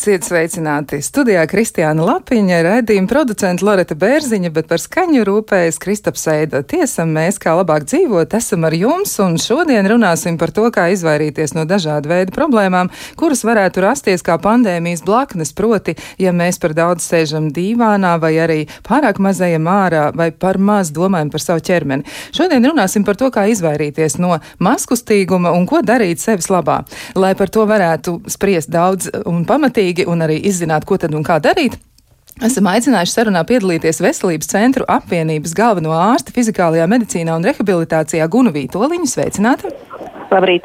Esiet sveicināti! Studijā Kristiāna Lapiņa, raidījuma producenta Loreta Bērziņa, bet par skaņu rūpējas Kristaps Eida. Tiesam mēs, kā labāk dzīvot, esam ar jums, un šodien runāsim par to, kā izvairīties no dažādu veidu problēmām, kuras varētu rasties kā pandēmijas blaknes, proti, ja mēs par daudz sēžam dīvānā, vai arī pārāk mazajam ārā, vai par maz domājam par savu ķermeni. Šodien runāsim par to, kā izvairīties no maskustīguma un ko darīt sevis labā. Lai par to varētu spriest daudz un pamatīgi, pamatīgi un arī izzināt, ko tad un kā darīt. Esam aicinājuši sarunā piedalīties Veselības centru apvienības galveno ārsti fizikālajā medicīnā un rehabilitācijā Gunu Vītoliņu. Sveicināti! Labrīt!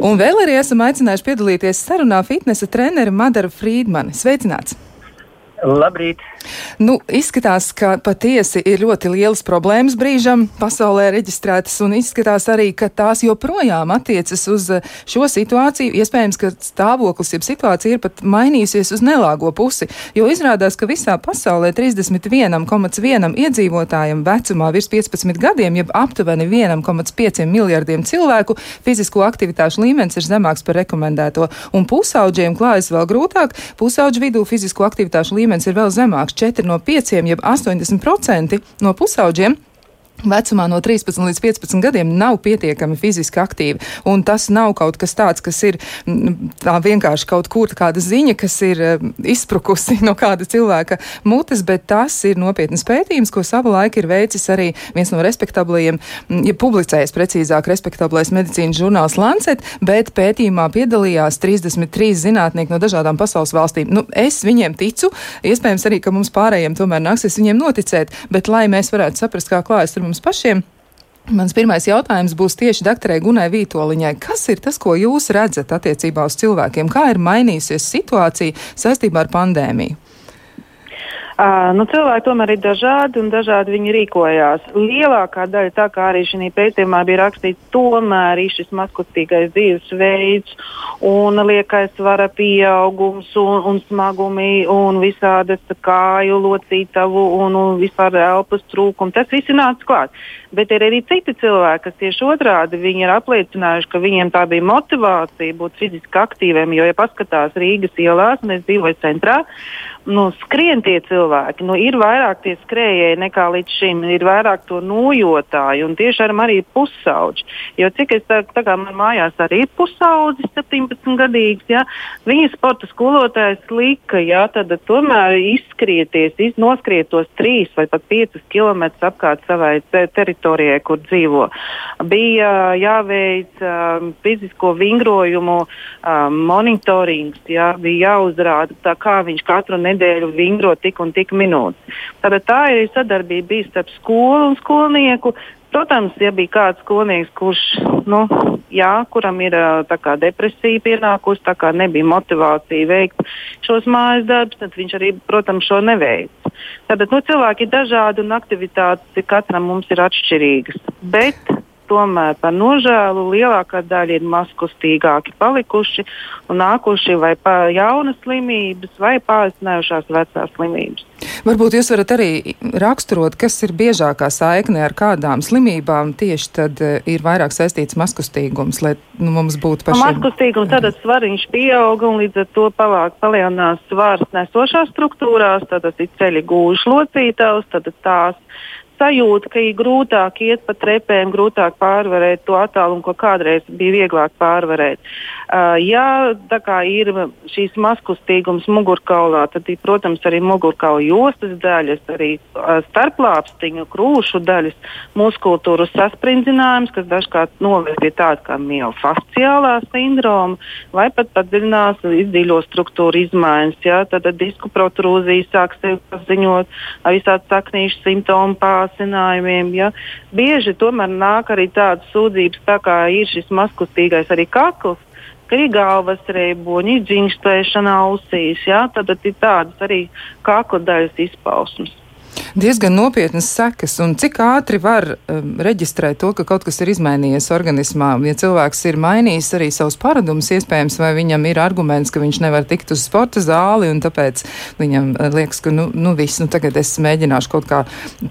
Un vēl arī esam aicinājuši piedalīties sarunā fitnesa treneri Madara Frīdmani. Sveicināts! Labrīt! Nu, izskatās, ka patiesi ir ļoti lielas problēmas brīžam pasaulē reģistrētas, un izskatās arī, ka tās joprojām attiecas uz eh, šo situāciju. Iespējams, ka stāvoklis, jeb situācija ir pat mainījusies uz nelāgo pusi, jo izrādās, ka visā pasaulē 31,1 iedzīvotājiem vecumā virs 15 gadiem, jeb aptuveni 1,5 miljardiem cilvēku, fizisko aktivitāšu līmenis ir zemāks par rekomendēto, un pusauģiem klājas vēl grūtāk. Pusauģu vidū fizisko aktivitāšu līmenis ir vēl zemāks - 4 no 5, jeb 80% no pusauģiem vecumā no 13 līdz 15 gadiem nav pietiekami fiziski aktīvi. Un tas nav kaut kas tāds, kas ir tā vienkārši kaut kur kāda ziņa, kas ir izsprukusi no kāda cilvēka mutes, bet tas ir nopietnas pētījums, ko savu laiku ir veicis arī viens no respektablajiem, ja publicējis precīzāk respektablais medicīnas žurnāls Lancet, bet pētījumā piedalījās 33 zinātnieki no dažādām pasaules valstīm. Nu, es viņiem ticu, iespējams arī, ka mums pārējiem tomēr nāksies viņiem noticēt, bet lai mēs varētu saprast, kā klājas ar mums pašiem. Mans pirmais jautājums būs tieši doktorai Gunai Vītoliņai. Kas ir tas, ko jūs redzat attiecībā uz cilvēkiem? Kā ir mainījusies situācija saistībā ar pandēmiju? Uh, nu, cilvēki tomēr ir dažādi un dažādi viņi rīkojās. Lielākā daļa, tā kā arī šī pētījumā bija rakstīts, tomēr ir šis mazkustīgais dzīvesveids un liekais svara pieaugums un, un smagumi un visādas kāju locītavu un, un vispār elpas trūkumu. Tas viss ir nācis klāt. Bet ir arī citi cilvēki, kas tieši otrādi viņi ir apliecinājuši, ka viņiem tā bija motivācija būt fiziski aktīviem. Jo, ja paskatās Rīgas ielās, mēs dzīvojam centrā, nu, skrien tie cilvēki. Nu, ir vairāk tie skrējēji nekā līdz šim, ir vairāk to nojotāju un tieši ar arī pusauģi. Jo cik es tā, tā kā man mājās arī ir pusaudzis, 17 gadīgs, ja, viņa sporta skolotājs lika, ja, tad tomēr izskrieties, iz, noskriet tos 3 vai pat 5 km apkārt savai teritorijai, kur dzīvo. Bija jāveic um, fizisko vingrojumu um, monitorings, ja, bija jāuzrāda tā, kā viņš katru nedēļu nedēļu vingro tik un tik minūtes. Tātad tā ir sadarbība bijis starp skolu un skolnieku. Protams, ja bija kāds skolnieks, kurš, nu, jā, kuram ir kā, depresija pienākusi, tā kā nebija motivācija veikt šos mājas darbus, tad viņš arī, protams, šo neveic. Tātad nu, cilvēki ir dažādi un aktivitātes katram mums ir atšķirīgas. Bet tomēr par nožēlu lielākā daļa ir mazkustīgāki palikuši un nākuši vai jaunas slimības vai pārsnējušās vecās slimības. Varbūt jūs varat arī raksturot, kas ir biežākā saikne ar kādām slimībām tieši tad eh, ir vairāk saistīts maskustīgums, lai nu, mums būtu pašiem. Maskustīgums, tad svariņš pieaug un līdz ar to palāk palielinās svars nesošās struktūrās, tad ir ceļi gūžu locītājs, tad tās sajūta, ka ir grūtāk iet pa trepēm, grūtāk pārvarēt to attālumu, ko kādreiz bija vieglāk pārvarēt. Ja ir šīs maskustīgums mugurkaulā, tad, protams, arī mugurkaula jostas daļas, arī starplāpstiņu, krūšu daļas, muskultūru saspringzinājums, kas dažkārt noved pie tāda kā miofasciālā sindroma, vai pat padziļinās izdziļo struktūru izmaiņas. Ja? Tad disku protrūzija sāk sevi paziņot, visādi saknīšu simptomu pās sācinājumiem. Ja. Bieži tomēr nāk arī tādas sūdzības, tā kā ir šis maskustīgais arī kakls, galvas reiboņi, ir dzingštēšana ausīs, ja, tad ir tādas arī kakla daļas izpausmes. Diezgan nopietnas sekas, un cik ātri var um, reģistrēt to, ka kaut kas ir izmainījies organismā. Ja cilvēks ir mainījis arī savus paradumus, iespējams, vai viņam ir arguments, ka viņš nevar tikt uz sporta zāli, un tāpēc viņam uh, liekas, ka nu, nu viss, nu tagad es mēģināšu kaut kā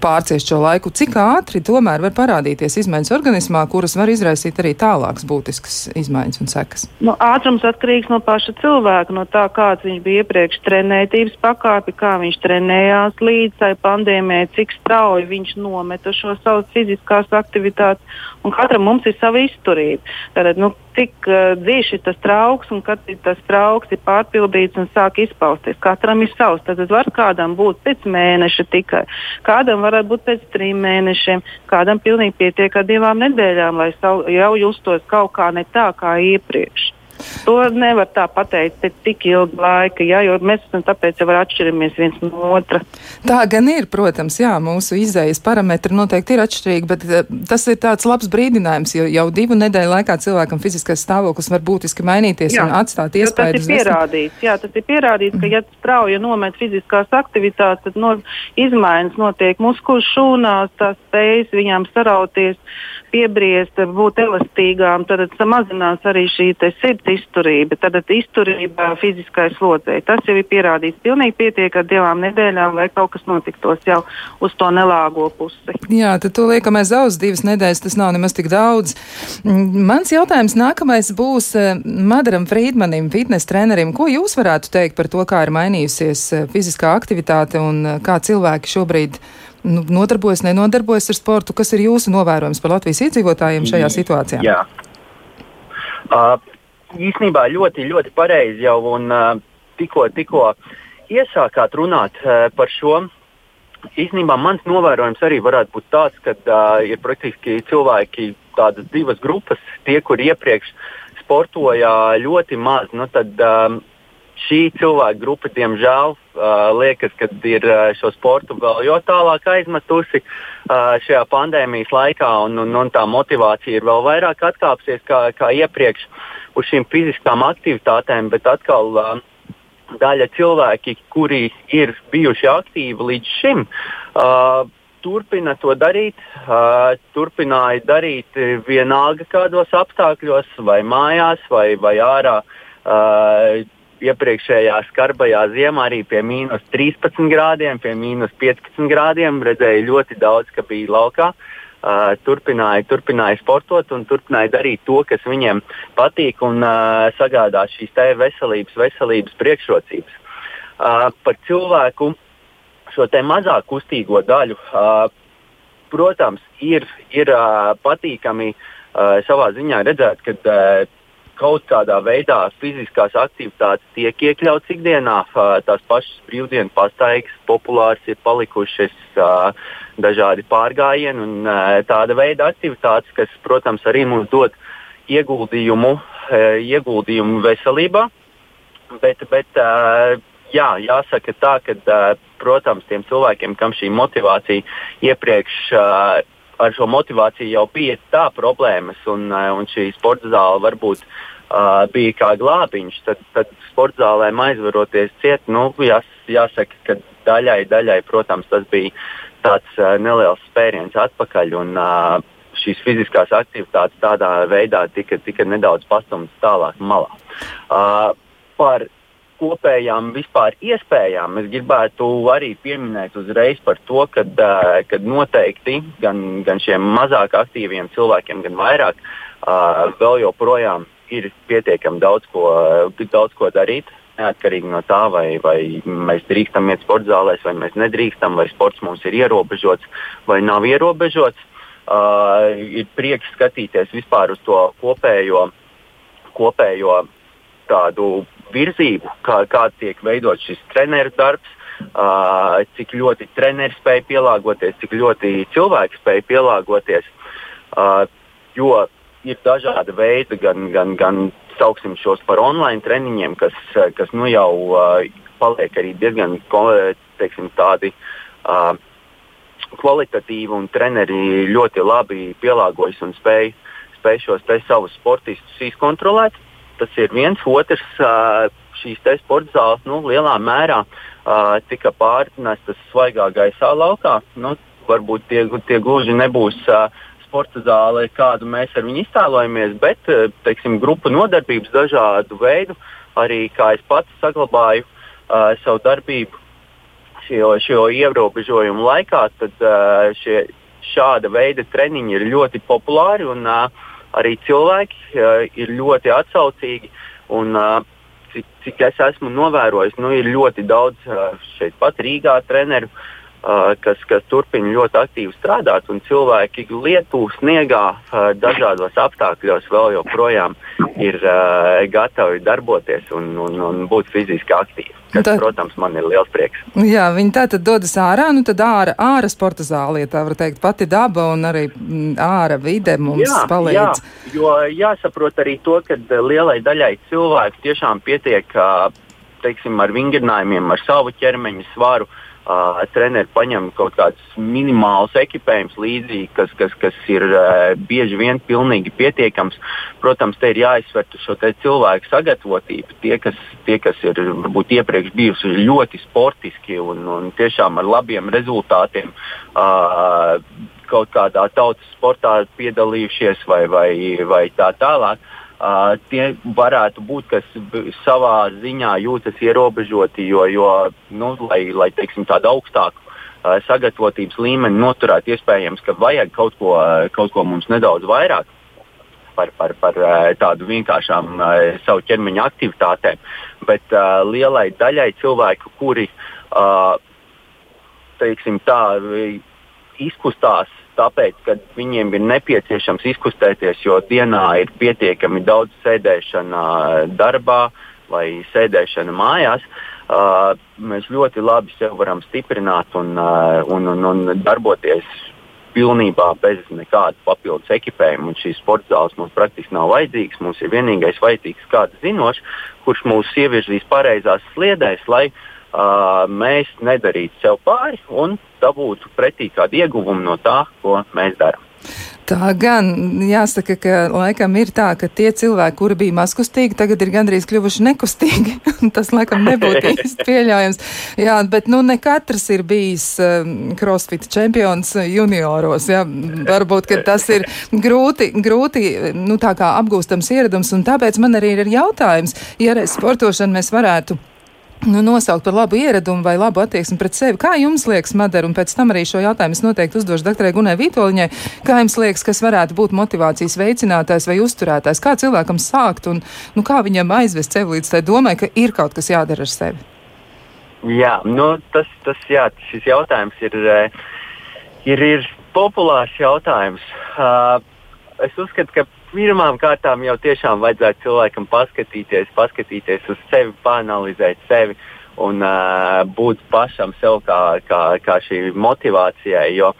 pārciest šo laiku. Cik ātri tomēr var parādīties izmaiņas organismā, kuras var izraisīt arī tālākas būtiskas izmaiņas un sekas? Nu, ātrums atkarīgs no paša cilvēka, no tā, kāds viņš bija iepriekš trenētības pakāpi, kā viņš trenējās līdz tai pandēmijai, cik strauji viņš nometa šo savas fiziskās aktivitātes, un katram mums ir sava izturība. Tātad, nu, cik uh, dziļš ir tas trauks, un kad tas trauks ir pārpildīts un sāk izpausties. Katram ir savs. Tad var kādam būt pēc mēneša tikai, kādam varētu būt pēc trim mēnešiem, kādam pilnīgi pietiek ar divām nedēļām, lai jau justos kaut kā ne tā kā iepriekš. To nevar tā pateikt pēc tik ilga laika, jā, jo mēs esam tāpēc jau atšķiramies viens no otra. Tā gan ir, protams, jā, mūsu izējas parametri noteikti ir atšķirīgi, bet uh, tas ir tāds labs brīdinājums, jo jau divu nedēļu laikā cilvēkam fiziskais stāvoklis var būtiski mainīties jā, un atstāt iespēju. Tas ir pierādīts, jā, tas ir pierādīts, ka, ja strauji nomet fiziskās aktivitātes, tad no, izmaiņas notiek muskuļu šūnās, tās spējas viņām sarauties, piebriest, būt elastīgām, tad samazinās arī šī sirds izturība, tad izturība fiziskai slodzei. Tas jau ir pierādīts. Pilnīgi pietiek ar divām nedēļām, lai kaut kas notiktos jau uz to nelāgo pusi. Jā, tad to liekam aiz auss divas nedēļas, tas nav nemaz tik daudz. Mm, mans jautājums nākamais būs eh, Madaram Frīdmanim, fitnes trenerim. Ko jūs varētu teikt par to, kā ir mainījusies eh, fiziskā aktivitāte un eh, kā cilvēki šobrīd nu, nodarbojas, nenodarbojas ar sportu. Kas ir jūsu novērojums par Latvijas iedzīvotājiem šajā situācijā? Jā. Uh, īsnībā ļoti, ļoti pareizi jau un tikko, tikko iesākāt runāt par šo. Īsnībā mans novērojums arī varētu būt tāds, ka uh, ir praktiski cilvēki tādas divas grupas. Tie, kur iepriekš sportoja ļoti maz, nu tad um, šī cilvēka grupa, diemžēl, uh, liekas, ka ir uh, šo sportu vēl jo tālāk aizmetusi uh, šajā pandēmijas laikā, un, un, un tā motivācija ir vēl vairāk atkāpsies kā, kā iepriekš uz šīm fiziskām aktivitātēm, bet atkal uh, daļa cilvēki, kuri ir bijuši aktīvi līdz šim, uh, turpina to darīt, uh, turpināja darīt vienalga kādos apstākļos, vai mājās, vai, vai ārā. Uh, iepriekšējā skarbajā ziemā arī pie mīnus 13 grādiem, pie mīnus 15 grādiem redzēju ļoti daudz, ka bija laukā. Uh, turpināja, turpināja sportot un turpināja darīt to, kas viņiem patīk un uh, sagādā šīs veselības, veselības priekšrocības. Uh, par cilvēku šo mazāk kustīgo daļu, uh, protams, ir, ir uh, patīkami uh, savā ziņā redzēt, ka uh, kaut kādā veidā fiziskās aktivitātes tiek iekļautas ikdienā. Tās pašas brīvdienu pastaigas populāras ir palikušas dažādi pārgājieni un tāda veida aktivitātes, kas, protams, arī mums dod ieguldījumu, ieguldījumu veselībā. Bet, bet jā, jāsaka tā, ka, protams, tiem cilvēkiem, kam šī motivācija iepriekš ar šo motivāciju jau bija tā problēmas, un, un šī sporta zāle varbūt uh, bija kā glābiņš, tad, tad sporta zālēm aizvaroties ciet, nu, jās, jāsaka, ka daļai, daļai, protams, tas bija tāds uh, neliels spēriens atpakaļ. Un, uh, Šīs fiziskās aktivitātes tādā veidā tika, tika nedaudz pastumtas tālāk malā. Uh, par kopējām vispār iespējām es gribētu arī pieminēt uzreiz par to, ka uh, noteikti gan, gan šiem mazāk aktīviem cilvēkiem, gan vairāk uh, vēl joprojām ir pietiekami daudz ko, daudz ko darīt. Neatkarīgi no tā, vai, vai mēs drīkstam iet sporta zālēs, vai mēs nedrīkstam, vai sports mums ir ierobežots vai nav ierobežots. Uh, ir prieks skatīties vispār uz to kopējo, kopējo tādu virzību, kā, kā tiek veidots šis treneru darbs, uh, cik ļoti treneris spēja pielāgoties, cik ļoti cilvēks spēja pielāgoties. Uh, jo ir dažādi veidi, gan, gan, gan sauksim šos par online treniņiem, kas, kas nu jau uh, paliek arī diezgan teiksim, tādi. Uh, kvalitatīvi un treneri ļoti labi pielāgojas un spēj, spēj šos savus sportistus izkontrolēt. Tas ir viens. Otrs, šīs sporta zāles nu, lielā mērā tika pārnestas svaigā gaisā laukā. Nu, varbūt tie, tie gluži nebūs sporta zāle, kādu mēs ar viņu iztēlojamies, bet teiksim, grupu nodarbības dažādu veidu, arī kā es pats saglabāju uh, savu darbību šo, šo ierobežojumu laikā, tad uh, šie, šāda veida treniņi ir ļoti populāri un uh, arī cilvēki ir ļoti atsaucīgi. Un, cik, cik es esmu novērojis, nu, ir ļoti daudz šeit pat Rīgā treneru, uh, kas, kas turpina ļoti aktīvi strādāt, un cilvēki lietu, sniegā, dažādos apstākļos vēl joprojām ir uh, gatavi darboties un, un, un būt fiziski aktīvi. Kas, tā, protams, man ir liels prieks. Jā, viņi tā tad dodas ārā, nu tad ārā, ārā sporta zālē, tā var teikt, pati daba un arī mm, ārā vide mums jā, palīdz. Jā, jo jāsaprot arī to, ka lielai daļai cilvēku tiešām pietiek, teiksim, ar vingrinājumiem, ar savu ķermeņa svaru. Uh, Uh, treneri paņem kaut kādus minimālus ekipējumus līdzi, kas, kas, kas ir uh, bieži vien pilnīgi pietiekams. Protams, te ir jāizsver šo cilvēku sagatavotību. Tie, kas, tie, kas ir varbūt iepriekš bijuši ļoti sportiski un, un tiešām ar labiem rezultātiem. Uh, kaut kādā tautas sportā piedalījušies vai, vai, vai tā tālāk. Uh, Uh, tie varētu būt, kas savā ziņā jūtas ierobežoti, jo, jo nu, lai, lai teiksim, tādu augstāku uh, sagatavotības līmeni noturētu, iespējams, ka vajag kaut ko, kaut ko mums nedaudz vairāk par, par, par tādu vienkāršām savu ķermeņa aktivitātēm. Bet uh, lielai daļai cilvēku, kuri uh, teiksim, tā, izkustās tāpēc, ka viņiem ir nepieciešams izkustēties, jo dienā ir pietiekami daudz sēdēšana darbā vai sēdēšana mājās. Uh, mēs ļoti labi sevi varam stiprināt un, uh, un, un, un darboties pilnībā bez nekāda papildus ekipējuma. Šīs sporta zāles mums praktiski nav vajadzīgas. Mums ir vienīgais vajadzīgs kāds zinošs, kurš mūs ievirzīs pareizās sliedēs, lai uh, uh, mēs nedarītu sev pāri un dabūtu pretī kādu ieguvumu no tā, ko mēs darām. Tā gan jāsaka, ka laikam ir tā, ka tie cilvēki, kuri bija mazkustīgi, tagad ir gandrīz kļuvuši nekustīgi. Tas laikam nebūtu īsti pieļaujams. Jā, bet nu ne katrs ir bijis um, crossfit čempions junioros. Jā. Varbūt, ka tas ir grūti, grūti nu, tā kā apgūstams ieradums, un tāpēc man arī ir jautājums, ja reiz sportošanu mēs varētu nu, nosaukt par labu ieradumu vai labu attieksmi pret sevi. Kā jums liekas, Madara, un pēc tam arī šo jautājumu es noteikti uzdošu doktorai Gunai Vitoļņai, kā jums liekas, kas varētu būt motivācijas veicinātājs vai uzturētājs, kā cilvēkam sākt un nu, kā viņam aizvest sevi līdz tai domai, ka ir kaut kas jādara ar sevi? Jā, nu, tas, tas jā, šis jautājums ir, eh, ir, ir populārs jautājums. Uh, es uzskatu, ka pirmām kārtām jau tiešām vajadzētu cilvēkam paskatīties, paskatīties uz sevi, panalizēt sevi un uh, būt pašam sev kā, kā, kā šī motivācijai. Jo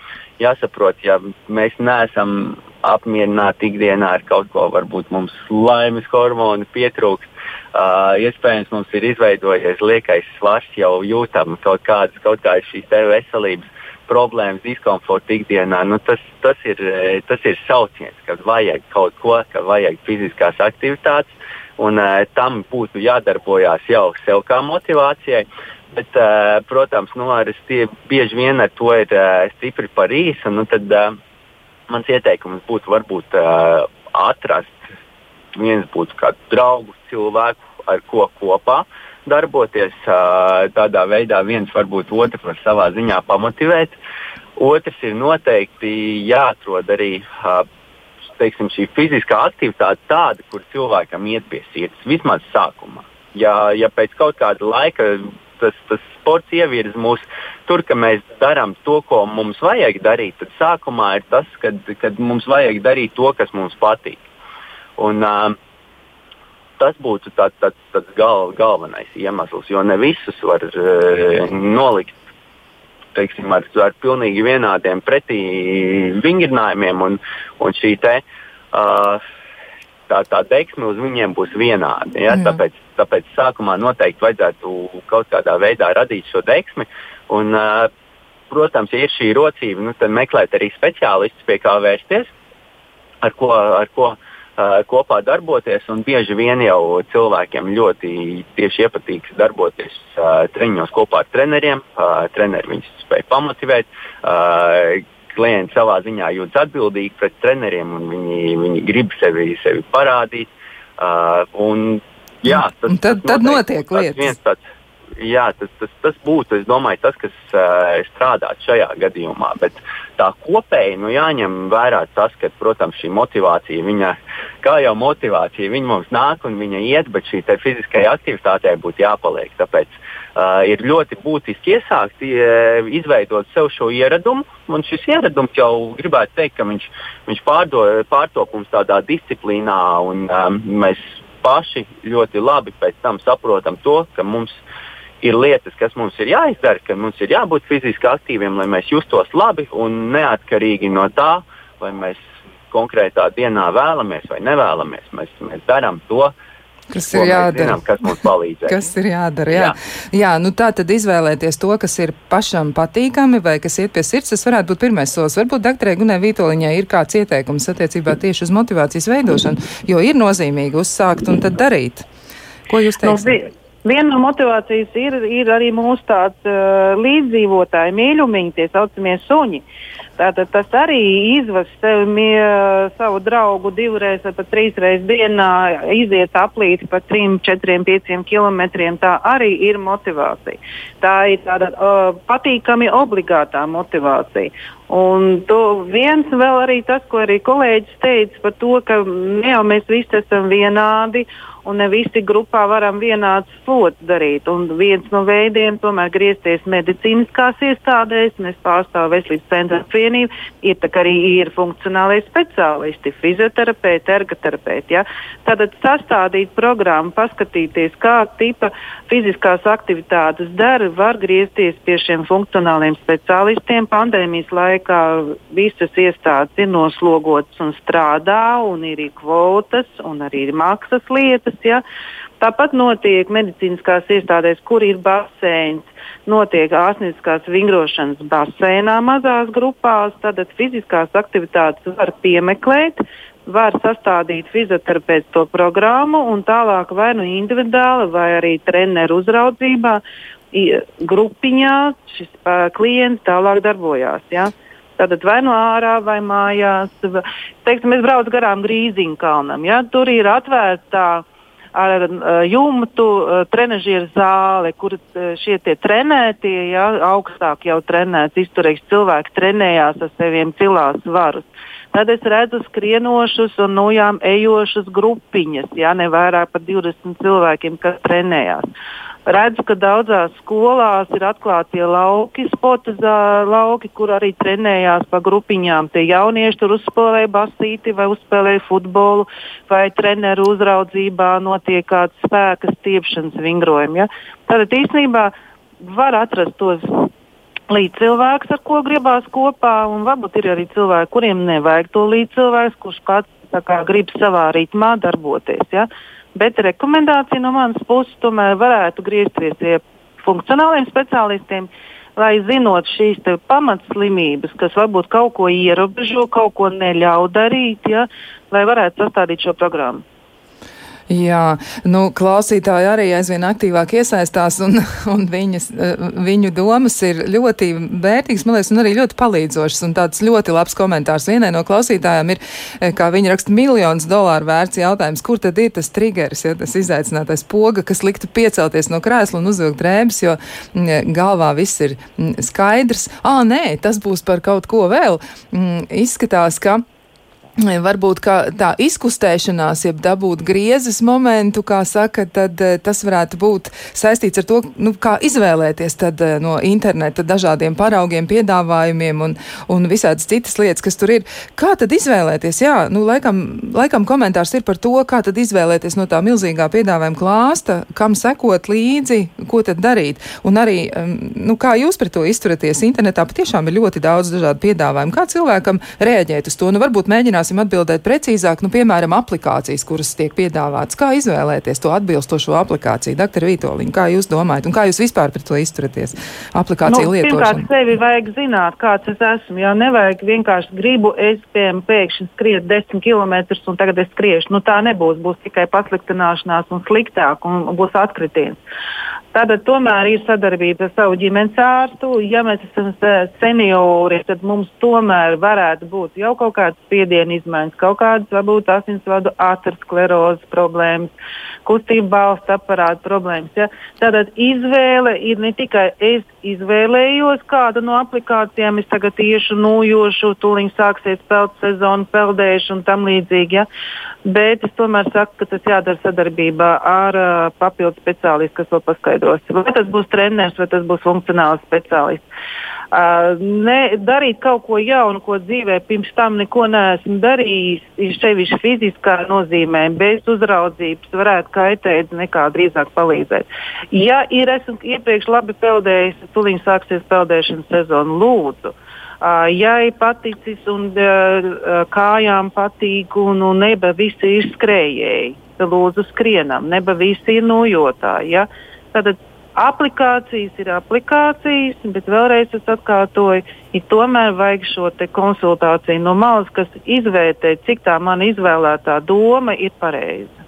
jāsaprot, ja mēs neesam apmierināti ikdienā ar kaut ko, varbūt mums laimes hormoni pietrūkst. Uh, iespējams, mums ir izveidojies liekais svars, jau jūtam kaut kādas, kaut kādas šīs veselības problēmas, diskomforta ikdienā, nu, tas, tas, ir, eh, tas ir sauciens, ka vajag kaut ko, ka vajag fiziskās aktivitātes, un uh, tam būtu jādarbojās jau sev kā motivācijai. Bet, uh, protams, nu, tie, bieži vien ar to ir uh, stipri par īsu. Nu, tad uh, mans ieteikums būtu varbūt uh, atrast viens būtu kādu draugu cilvēku, ar ko kopā uh, darboties. Tādā veidā viens varbūt otru var savā ziņā pamotivēt. Otrs ir noteikti jāatrod arī teiksim, šī fiziskā aktivitāte tāda, kur cilvēkam iet pie sirds, vismaz sākumā. Ja, ja pēc kaut kāda laika tas, tas sports ievirza mūs tur, ka mēs darām to, ko mums vajag darīt, tad sākumā ir tas, kad, kad mums vajag darīt to, kas mums patīk. Un, uh, tas būtu tāds, tāds, tāds gal, galvenais iemesls, jo ne visus var uh, nolikt teiksim, ar, ar pilnīgi vienādiem pretī vingrinājumiem, un, un šī te, uh, tā, tā deksme uz viņiem būs vienāda. Ja? Mm. Tāpēc, tāpēc sākumā noteikti vajadzētu kaut kādā veidā radīt šo deksmi. Un, uh, protams, ja ir šī rocība, nu, tad meklēt arī speciālistus, pie kā vērsties, ar ko, ar ko uh, kopā darboties. Bieži vien jau cilvēkiem ļoti tieši iepatīk darboties uh, treniņos kopā ar treneriem. Uh, treneri viņus spēj pamotivēt. Klienti savā ziņā jūtas atbildīgi pret treneriem un viņi, viņi grib sevi, sevi parādīt. Uh, un, jā, tas, un tad, tas notiek, tad notiek lietas. Tāds, jā, tas, tas, tas būtu domāju, tas, kas uh, strādātu šajā gadījumā. Bet tā kopēji nu, jāņem vērā tas, ka, protams, šī motivācija, viņa, kā jau motivācija, viņa mums nāk un viņa iet, bet šī fiziskajai aktivitātei būtu jāpaliek. Tāpēc uh, ir ļoti būtiski iesākt, uh, izveidot sev šo ieradumu. Un šis ieradums jau gribētu teikt, ka viņš, viņš pārdo, pārtop mums tādā disciplīnā, un um, mēs paši ļoti labi pēc tam saprotam to, ka mums ir ir lietas, kas mums ir jāizdara, ka mums ir jābūt fiziski aktīviem, lai mēs justos labi un neatkarīgi no tā, vai mēs konkrētā dienā vēlamies vai nevēlamies. Mēs, mēs darām to. Kas ir jādara? Zinām, kas mums palīdzēs. kas ir jādara? Jā. jā. jā, nu tā tad izvēlēties to, kas ir pašam patīkami vai kas iet pie sirds, tas varētu būt pirmais solis. Varbūt doktorai Gunē Vītoliņai ir kāds ieteikums attiecībā tieši uz motivācijas veidošanu, jo ir nozīmīgi uzsākt un tad darīt. Ko jūs nu, teiksiet? No, Viena no motivācijas ir, ir arī mūsu tāds uh, līdzdzīvotāji, mīļumiņi, tie saucamie suņi. Tātad tas arī izvas sev, mie, savu draugu divreiz vai pat trīsreiz dienā, iziet aplīti pa 3, 4, 5 kilometriem. Tā arī ir motivācija. Tā ir tāda uh, patīkami obligātā motivācija. Un to viens vēl arī tas, ko arī kolēģis teica par to, ka ne jau mēs visi esam vienādi un ne visi grupā varam vienāds slots darīt. Un viens no veidiem tomēr griezties medicīniskās iestādēs, un es pārstāvu veselības centra apvienību, ir tā, arī ir funkcionālai speciālisti, fizioterapeiti, ergoterapeiti. Ja? Tātad sastādīt programmu, paskatīties, kā tipa fiziskās aktivitātes dara, var griezties pie šiem funkcionāliem speciālistiem pandēmijas laikā visas iestādes ir noslogotas un strādā, un ir kvotas, un arī maksas lietas. Ja. Tāpat notiek medicīniskās iestādēs, kur ir baseins, notiek ārstnieciskās vingrošanas baseinā mazās grupās, tad fiziskās aktivitātes var piemeklēt, var sastādīt fizioterapeits to programmu un tālāk vai nu individuāli, vai arī treneru uzraudzībā grupiņā šis uh, klients tālāk darbojās. Ja? Tātad vai no ārā, vai mājās. Teiksim, es braucu garām Grīziņu kalnam. Ja? Tur ir atvērta ar jumtu trenižera zāle, kur šie trenētie, ja, augstāk jau trenēts, izturīgs cilvēki trenējās ar saviem cilās varus. Tad es redzu skrienošus un nojām ejošas grupiņas, ja ne vairāk par 20 cilvēkiem, kas trenējās redzu, ka daudzās skolās ir atklāti lauki, sporta lauki, kur arī trenējās pa grupiņām. Tie jaunieši tur uzspēlēja basīti vai uzspēlēja futbolu, vai treneru uzraudzībā notiek kāds spēka stiepšanas vingrojumi. Ja? Tātad īstenībā var atrast tos līdzcilvēks, ar ko gribās kopā, un varbūt ir arī cilvēki, kuriem nevajag to līdzcilvēks, kurš pats kā, grib savā ritmā darboties. Ja? Bet rekomendācija no manas puses tomēr varētu griezties pie funkcionāliem speciālistiem, lai zinot šīs pamatslimības, kas varbūt kaut ko ierobežo, kaut ko neļauj darīt, ja, lai varētu sastādīt šo programmu. Jā, nu, klausītāji arī aizvien aktīvāk iesaistās, un, un viņas, eh, viņu domas ir ļoti vērtīgas, man liekas, un arī ļoti palīdzošas. Un tāds ļoti labs komentārs vienai no klausītājām ir, eh, kā viņa raksta, miljonus dolāru vērts jautājums, kur tad ir tas triggers, ja tas izaicinātais poga, kas liktu piecelties no krēsla un uzvilkt drēbes, jo mm, galvā viss ir mm, skaidrs. Ā, nē, tas būs par kaut ko vēl. Mm, izskatās, ka Varbūt tā izkustēšanās, jeb dabūt griezes momentu, kā saka, tad eh, tas varētu būt saistīts ar to, nu, kā izvēlēties tad eh, no interneta dažādiem paraugiem, piedāvājumiem un, un visādas citas lietas, kas tur ir. Kā tad izvēlēties? Jā, nu, laikam, laikam komentārs ir par to, kā tad izvēlēties no tā milzīgā piedāvājuma klāsta, kam sekot līdzi, ko tad darīt. Un arī, nu, kā jūs pret to izturaties internetā, patiešām ir ļoti daudz dažādu piedāvājumu. Kā cilvēkam reaģēt uz to? Nu, varbūt mēģināt mēģināsim atbildēt precīzāk, nu, piemēram, aplikācijas, kuras tiek piedāvātas. Kā izvēlēties to atbilstošo aplikāciju? Doktor Vītoliņa, kā jūs domājat un kā jūs vispār pret to izturaties? Aplikāciju nu, lietošanu. Pirmkārt, sevi vajag zināt, kāds es esmu. Jā, nevajag vienkārši gribu, es, piemēram, pēkšņi skriet desmit km un tagad es skriešu. Nu, tā nebūs, būs tikai pasliktināšanās un sliktāk un būs atkritiens. Tātad tomēr ir sadarbība ar savu ģimenes ārstu. Ja mēs esam seniori, tad mums tomēr varētu būt jau kaut kādas spiediena izmaiņas, kaut kādas varbūt asinsvadu aterosklerozes problēmas, kustību balstu aparātu problēmas. Ja? Tātad izvēle ir ne tikai es izvēlējos kādu no aplikācijām, es tagad iešu, nūjošu, tūlīt sāksies peld sezona, peldēšu un tam līdzīgi. Ja? Bet es tomēr saku, ka tas jādara sadarbībā ar uh, papildu speciālistu, kas to paskaidros. Vai tas būs treneris, vai tas būs funkcionāls speciālists. Ne, darīt kaut ko jaunu, ko dzīvē pirms tam neko neesmu darījis, ir sevišķi fiziskā nozīmē, bez uzraudzības varētu kaitēt, nekā drīzāk palīdzēt. Ja ir esmu iepriekš labi peldējis, tūlīt sāksies peldēšanas sezona, lūdzu. Uh, jai paticis un kājām patīk un, un neba visi ir skrējēji. Lūdzu, skrienam, neba visi ir nojotāji. Ja? Tad aplikācijas ir aplikācijas, bet vēlreiz es atkārtoju, ir tomēr vajag šo konsultāciju no malas, kas izvērtē, cik tā mana izvēlētā doma ir pareiza.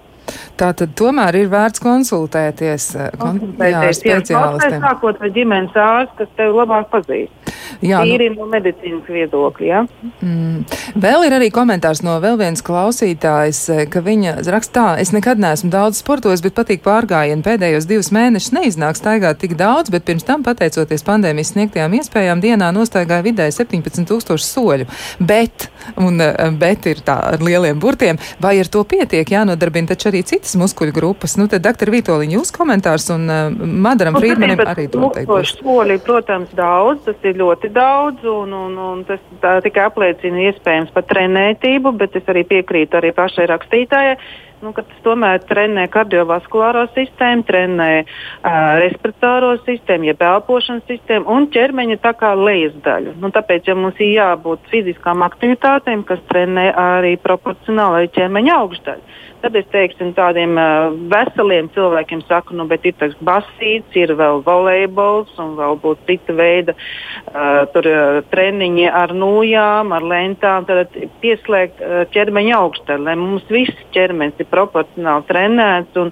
Tā tad tomēr ir vērts konsultēties, konsultēties jā, ar speciālistiem. Sākot ar ģimenes ārstu, kas tevi labāk pazīst. Jā, Tīri nu, no medicīnas viedokļa. Ja? Mm. Vēl ir arī komentārs no vēl vienas klausītājas, eh, ka viņa raksta tā, es nekad neesmu daudz sportojis, bet patīk pārgājienu. Pēdējos divus mēnešus neiznāk staigāt tik daudz, bet pirms tam, pateicoties pandēmijas sniegtajām iespējām, dienā nostaigāja vidēji 17 tūkstoši soļu. Bet, un eh, bet ir tā ar lieliem burtiem, vai ar to pietiek jānodarbina taču arī citas muskuļu grupas? Nu, tad, doktor Vitoļiņa, jūs komentārs un uh, Madaram nu, Frīdmanim arī to teikuši. Soļi, protams, daudz, tas ir ļoti ļoti daudz, un, un, un tas tikai apliecina iespējams pat trenētību, bet es arī piekrītu arī pašai rakstītājai. Nu, tas tomēr trenē kardiovaskulāro sistēmu, trenē uh, respiratīvo sistēmu, jeb elpošanas sistēmu un ķermeņa tā kā lejas daļu. Nu, tāpēc, ja mums ir jābūt fiziskām aktivitātēm, kas trenē arī proporcionāli ķermeņa augšdaļu, Tad es teiksim, tādiem uh, veseliem cilvēkiem saku, nu, bet ir tas basīts, ir vēl volejbols un vēl būs cita veida uh, tur, uh, treniņi ar nūjām, ar lentām. Tad pieslēgt uh, ķermeņa augstā, lai mums viss ķermenis ir proporcionāli trenēts un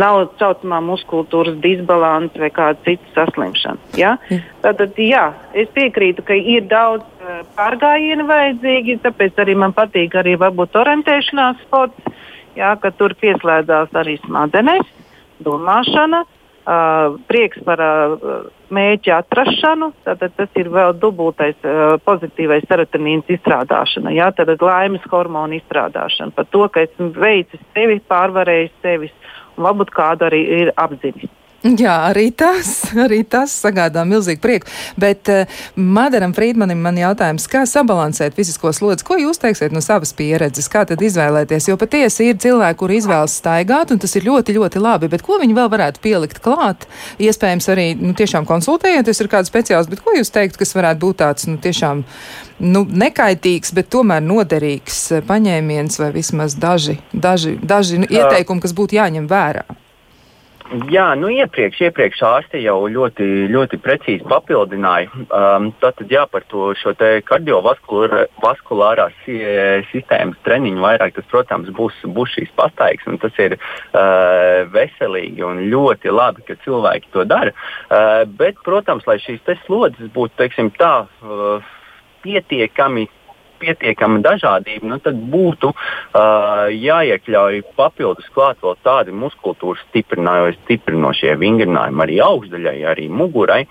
nav saucamā muskultūras disbalanss vai kāda cita saslimšana. Ja? Tad, jā, es piekrītu, ka ir daudz uh, pārgājienu vajadzīgi, tāpēc arī man patīk arī varbūt orientēšanās sports jā, ka tur pieslēdzās arī smadzenes, domāšana, uh, prieks par uh, mēķa atrašanu, tad tas ir vēl dubultais uh, pozitīvais serotonīns izstrādāšana, jā, tad laimes hormonu izstrādāšana, par to, ka esmu veicis sevi, pārvarējis sevi un varbūt kādu arī ir apzinis. Jā, arī tas, arī tas sagādā milzīgu prieku. Bet uh, Madaram Frīdmanim man jautājums, kā sabalansēt fizisko slodzi? Ko jūs teiksiet no savas pieredzes? Kā tad izvēlēties? Jo patiesi ir cilvēki, kuri izvēlas staigāt, un tas ir ļoti, ļoti labi. Bet ko viņi vēl varētu pielikt klāt? Iespējams, arī nu, tiešām konsultējoties ar kādu speciālistu, bet ko jūs teikt, kas varētu būt tāds nu, tiešām nu, nekaitīgs, bet tomēr noderīgs eh, paņēmiens vai vismaz daži, daži, daži nu, ieteikumi, kas būtu jāņem vērā? Jā, nu iepriekš, iepriekš ārste jau ļoti, ļoti precīzi papildināja. Um, tātad jā, par to kardiovaskulārās sistēmas treniņu vairāk, tas, protams, būs, būs šīs pastaigas, tas ir uh, veselīgi un ļoti labi, ka cilvēki to dara. Uh, bet, protams, lai šīs slodzes būtu, teiksim tā, uh, pietiekami pietiekama dažādība, nu, tad būtu uh, jāiekļauj papildus klāt vēl tādi muskultūras stiprinošie vingrinājumi arī augšdaļai, arī mugurai.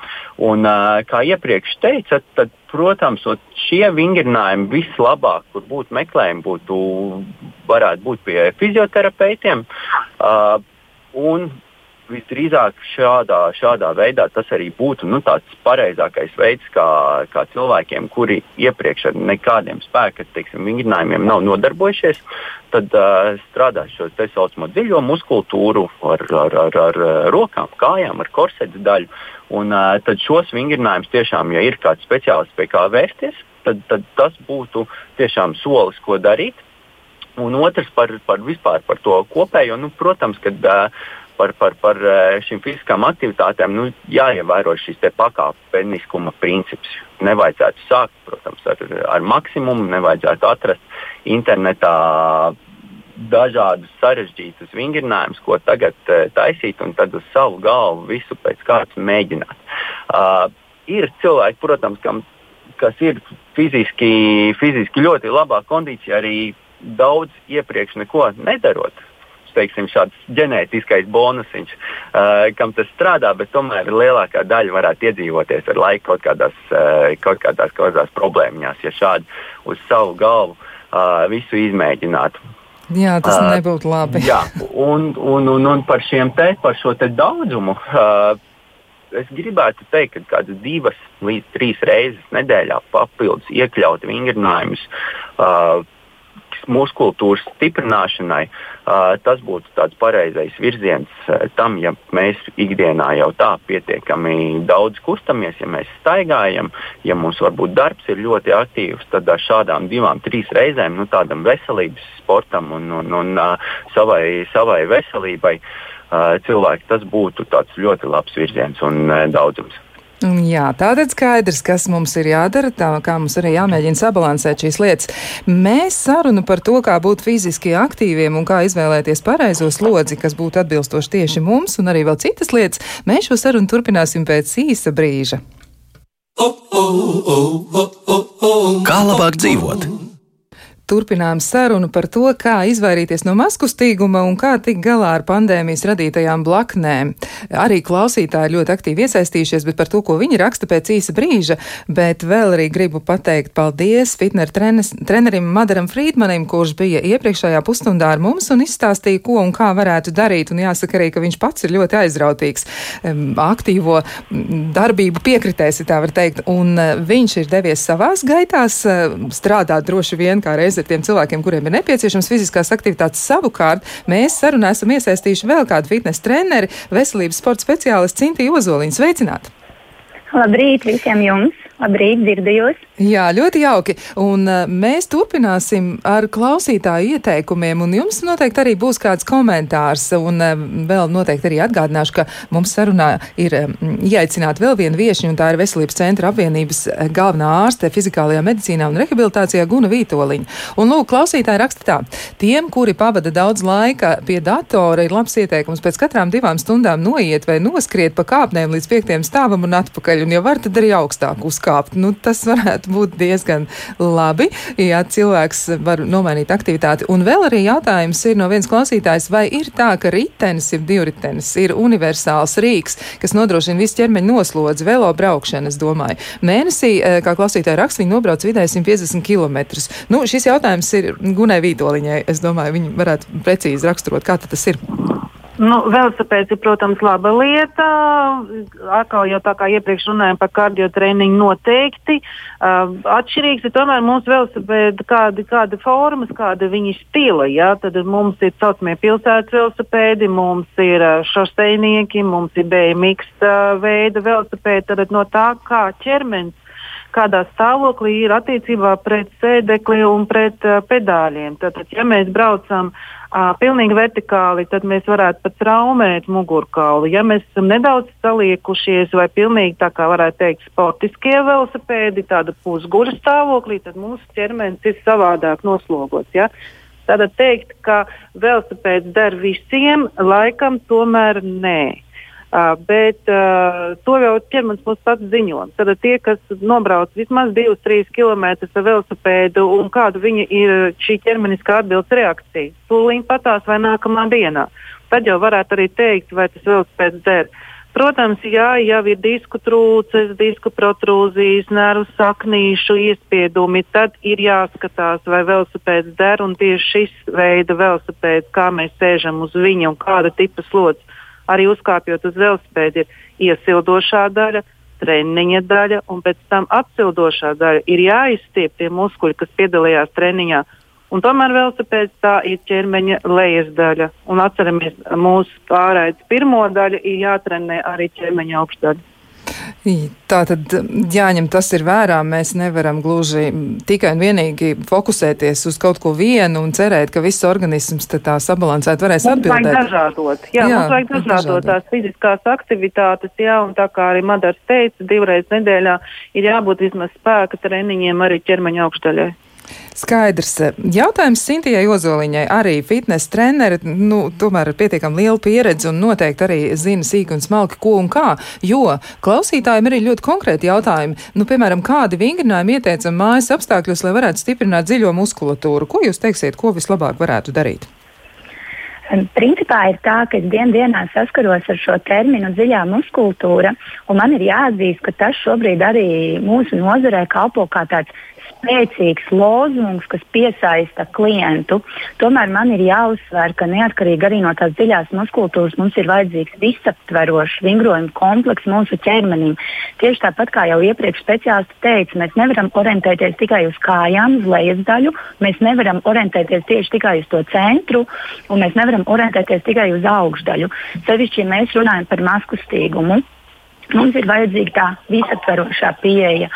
Un, uh, kā iepriekš teica, tad, protams, šie vingrinājumi vislabāk, kur būtu meklējumi, būtu, varētu būt pie fizioterapeitiem. Uh, un visdrīzāk šādā, šādā veidā tas arī būtu nu, tāds pareizākais veids, kā, kā cilvēkiem, kuri iepriekš ar nekādiem spēka teiksim, vingrinājumiem nav nodarbojušies, tad uh, strādāt šo tā saucamo dziļo muskultūru ar, ar, ar, ar rokām, kājām, ar korsetes daļu. Un, uh, tad šos vingrinājumus tiešām, ja ir kāds speciālists pie kā vērsties, tad, tad tas būtu tiešām solis, ko darīt. Un otrs par, par vispār par to kopējo, nu, protams, kad uh, par, par, par šīm fiziskām aktivitātēm nu, jāievēro šis pakāpeniskuma princips. Nevajadzētu sākt, protams, ar, ar maksimumu, nevajadzētu atrast internetā dažādus sarežģītus vingrinājumus, ko tagad uh, taisīt, un tad uz savu galvu visu pēc kārtas mēģināt. Uh, ir cilvēki, protams, kam, kas ir fiziski, fiziski ļoti labā kondīcijā, arī daudz iepriekš neko nedarot. Teiksim, šāds ģenētiskais bonusiņš, uh, kam tas strādā, bet tomēr lielākā daļa varētu iedzīvoties ar laiku kaut kādās, uh, kaut kādās, kaut kādās problēmās, ja šādi uz savu galvu uh, visu izmēģinātu. Jā, tas uh, nebūtu labi. jā, un, un, un, un par, te, par šo daudzumu. Uh, es gribētu teikt, ka kādas divas līdz trīs reizes nedēļā papildus iekļaut vingrinājumus uh, muskultūras stiprināšanai, tas būtu tāds pareizais virziens tam, ja mēs ikdienā jau tā pietiekami daudz kustamies, ja mēs staigājam, ja mums varbūt darbs ir ļoti aktīvs, tad ar šādām divām, trīs reizēm nu, tādam veselības sportam un, un, un savai, savai veselībai cilvēki, tas būtu ļoti labs virziens un daudzums. Jā, tātad skaidrs, kas mums ir jādara, tā kā mums arī jāmēģina sabalansēt šīs lietas. Mēs sarunu par to, kā būt fiziski aktīviem un kā izvēlēties pareizo slodzi, kas būtu atbilstoši tieši mums, un arī vēl citas lietas, mēs šo sarunu turpināsim pēc īsa brīža. Kā labāk dzīvot? Turpinām sarunu par to, kā izvairīties no maskustīguma un kā tikt galā ar pandēmijas radītajām blaknēm. Arī klausītāji ļoti aktīvi iesaistījušies, bet par to, ko viņi raksta pēc īsa brīža, bet vēl arī gribu pateikt paldies fitner trenes, trenerim Madaram Frīdmanim, kurš bija iepriekšējā pusstundā ar mums un izstāstīja, ko un kā varētu darīt, un jāsaka arī, ka viņš pats ir ļoti aizrautīgs, aktīvo darbību piekritēs, ja tā var teikt, un e, viņš ir devies savās gaitās e, strādāt droši vien kā reiz ar tiem cilvēkiem, kuriem ir nepieciešams fiziskās aktivitātes. Savukārt mēs sarunā esam iesaistījuši vēl kādu fitnes treneri, veselības sporta speciālistu Cintiju Ozoliņu. Sveicināti! Labrīt visiem jums! Labrīt, dzirdu jūs! Jā, ļoti jauki. Un uh, mēs turpināsim ar klausītāju ieteikumiem, un jums noteikti arī būs kāds komentārs. Un uh, vēl noteikti arī atgādināšu, ka mums sarunā ir um, ieaicināta vēl viena viešņa, un tā ir Veselības centra apvienības uh, galvenā ārste fizikālajā medicīnā un rehabilitācijā Guna Vītoliņa. Un lūk, klausītāji raksta tā. Tiem, kuri pavada daudz laika pie datora, ir labs ieteikums pēc katrām divām stundām noiet vai noskriet pa kāpnēm līdz piektajam stāvam un atpakaļ, un ja var, tad arī augstāk uzkāpt. Nu, tas varētu varētu būt diezgan labi, ja cilvēks var nomainīt aktivitāti. Un vēl arī jautājums ir no viens klausītājs, vai ir tā, ka ritenis, ir divritenis, ir universāls rīks, kas nodrošina visu ķermeņa noslodzi, velo braukšanu, es domāju. Mēnesī, eh, kā klausītāji raksta, viņi nobrauc vidēji 150 km. Nu, šis jautājums ir Gunai Vītoliņai. Es domāju, viņi varētu precīzi raksturot, kā tas ir. Nu, velosipēds ir, protams, laba lieta. Atkal jau tā kā iepriekš runājām par kardiotreniņu noteikti. Uh, atšķirīgs ir tomēr mūsu velosipēda kāda, kāda formas, kāda viņa stila. Ja? Tad mums ir saucamie pilsētas velosipēdi, mums ir uh, šoseinieki, mums ir BMX uh, veida velosipēdi. Tad no tā, kā ķermenis kādā stāvoklī ir attiecībā pret sēdekli un pret uh, pedāļiem. Tātad, ja mēs braucam pilnīgi vertikāli, tad mēs varētu pat traumēt mugurkaulu. Ja mēs esam nedaudz saliekušies vai pilnīgi tā kā varētu teikt sportiskie velosipēdi, tāda pusguļa stāvoklī, tad mūsu ķermenis ir savādāk noslogots. Ja? Tātad teikt, ka velosipēds der visiem, laikam tomēr nē. Uh, bet uh, to jau ķermenis mums pats ziņo. Tad tie, kas nobrauc vismaz 2-3 km ar velosipēdu un kāda viņa ir šī ķermeniskā atbildes reakcija, tūlīt patās vai nākamā dienā, tad jau varētu arī teikt, vai tas velosipēds der. Protams, jā, jau ir disku trūces, disku protrūzijas, nervu saknīšu iespiedumi, tad ir jāskatās, vai velosipēds der un tieši šis veida velosipēds, kā mēs sēžam uz viņa un kāda tipa slodzes arī uzkāpjot uz velospēda, ir iesildošā daļa, treniņa daļa, un pēc tam atsildošā daļa ir jāizstiep tie muskuļi, kas piedalījās treniņā. Un tomēr velosipēds tā ir ķermeņa lejas daļa. Un atceramies, mūsu pārējais pirmo daļu ir jātrenē arī ķermeņa augšdaļa. Tā tad jāņem tas ir vērā. Mēs nevaram gluži tikai un vienīgi fokusēties uz kaut ko vienu un cerēt, ka viss organisms tā sabalansēt varēs mums atbildēt. Vajag dažādot. Jā, jā, mums vajag dažādot tās fiziskās aktivitātes, jā, un tā kā arī Madars teica, divreiz nedēļā ir jābūt vismaz spēka treniņiem arī ķermeņa augšdaļai. Skaidrs. Jautājums Sintijai Ozoliņai, arī fitnes treneri, nu, tomēr ar pietiekam lielu pieredzi un noteikti arī zina sīk un smalki, ko un kā, jo klausītājiem ir ļoti konkrēti jautājumi. Nu, piemēram, kādi vingrinājumi ieteicam mājas apstākļos, lai varētu stiprināt dziļo muskulatūru? Ko jūs teiksiet, ko vislabāk varētu darīt? Principā ir tā, ka es dien dienā saskaros ar šo terminu dziļā muskultūra, un man ir jāatzīst, ka tas šobrīd arī mūsu nozarē kalpo kā tāds spēcīgs lozungs, kas piesaista klientu. Tomēr man ir jāuzsver, ka neatkarīgi arī no tās dziļās muskultūras mums ir vajadzīgs visaptverošs vingrojuma komplekss mūsu ķermenim. Tieši tāpat kā jau iepriekš speciālisti teica, mēs nevaram orientēties tikai uz kājām, uz lejas daļu, mēs nevaram orientēties tieši tikai uz to centru, un mēs nevaram orientēties tikai uz augšdaļu. Sevišķi, ja mēs runājam par maskustīgumu. Mums ir vajadzīga tā visaptverošā pieeja.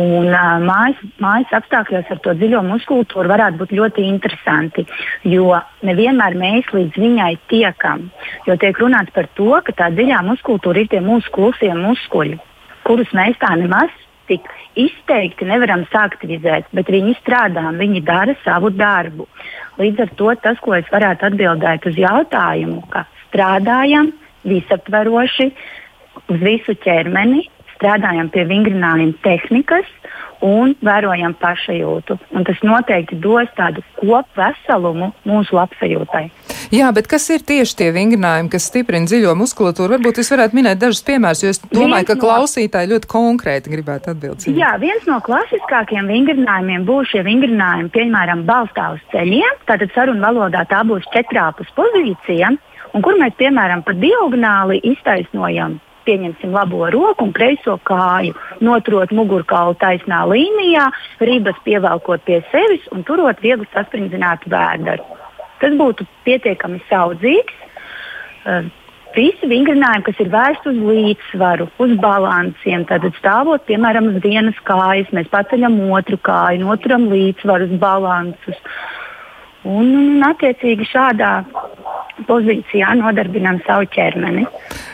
Un, uh, mājas, mājas apstākļos ar to dziļo muskultūru varētu būt ļoti interesanti, jo nevienmēr mēs līdz viņai tiekam. Jo tiek runāts par to, ka tā dziļā muskultūra ir tie mūsu klusie muskuļi, kurus mēs tā nemaz tik izteikti nevaram saktivizēt, bet viņi strādā, viņi dara savu darbu. Līdz ar to tas, ko es varētu atbildēt uz jautājumu, ka strādājam visaptveroši uz visu ķermeni, strādājam pie vingrinājuma tehnikas un vērojam pašajūtu. Un tas noteikti dos tādu kopveselumu mūsu labsajūtai. Jā, bet kas ir tieši tie vingrinājumi, kas stiprina dziļo muskulatūru? Varbūt jūs varētu minēt dažus piemērus, jo es domāju, ka Viens no- klausītāji ļoti konkrēti gribētu atbildēt. Jā, viens no klasiskākajiem vingrinājumiem būs šie vingrinājumi, piemēram, balstā uz ceļiem. Tātad sarunu valodā tā būs četrāpus pozīcija, un kur mēs, piemēram, pa diagonāli iztaisnojam. Pieņemsim labo roku un kreiso kāju, noturot mugurkaulu taisnā līnijā, ribas pievelkot pie sevis un turot viegli sasprindzinātu vēderu. Tas būtu pietiekami saudzīgs. Uh, Visi vingrinājumi, kas ir vērsti uz līdzsvaru, uz balansiem, tad stāvot piemēram uz vienas kājas, mēs paceļam otru kāju, noturam līdzsvaru, balansus. Un, un attiecīgi šādā pozīcijā nodarbinām savu ķermeni.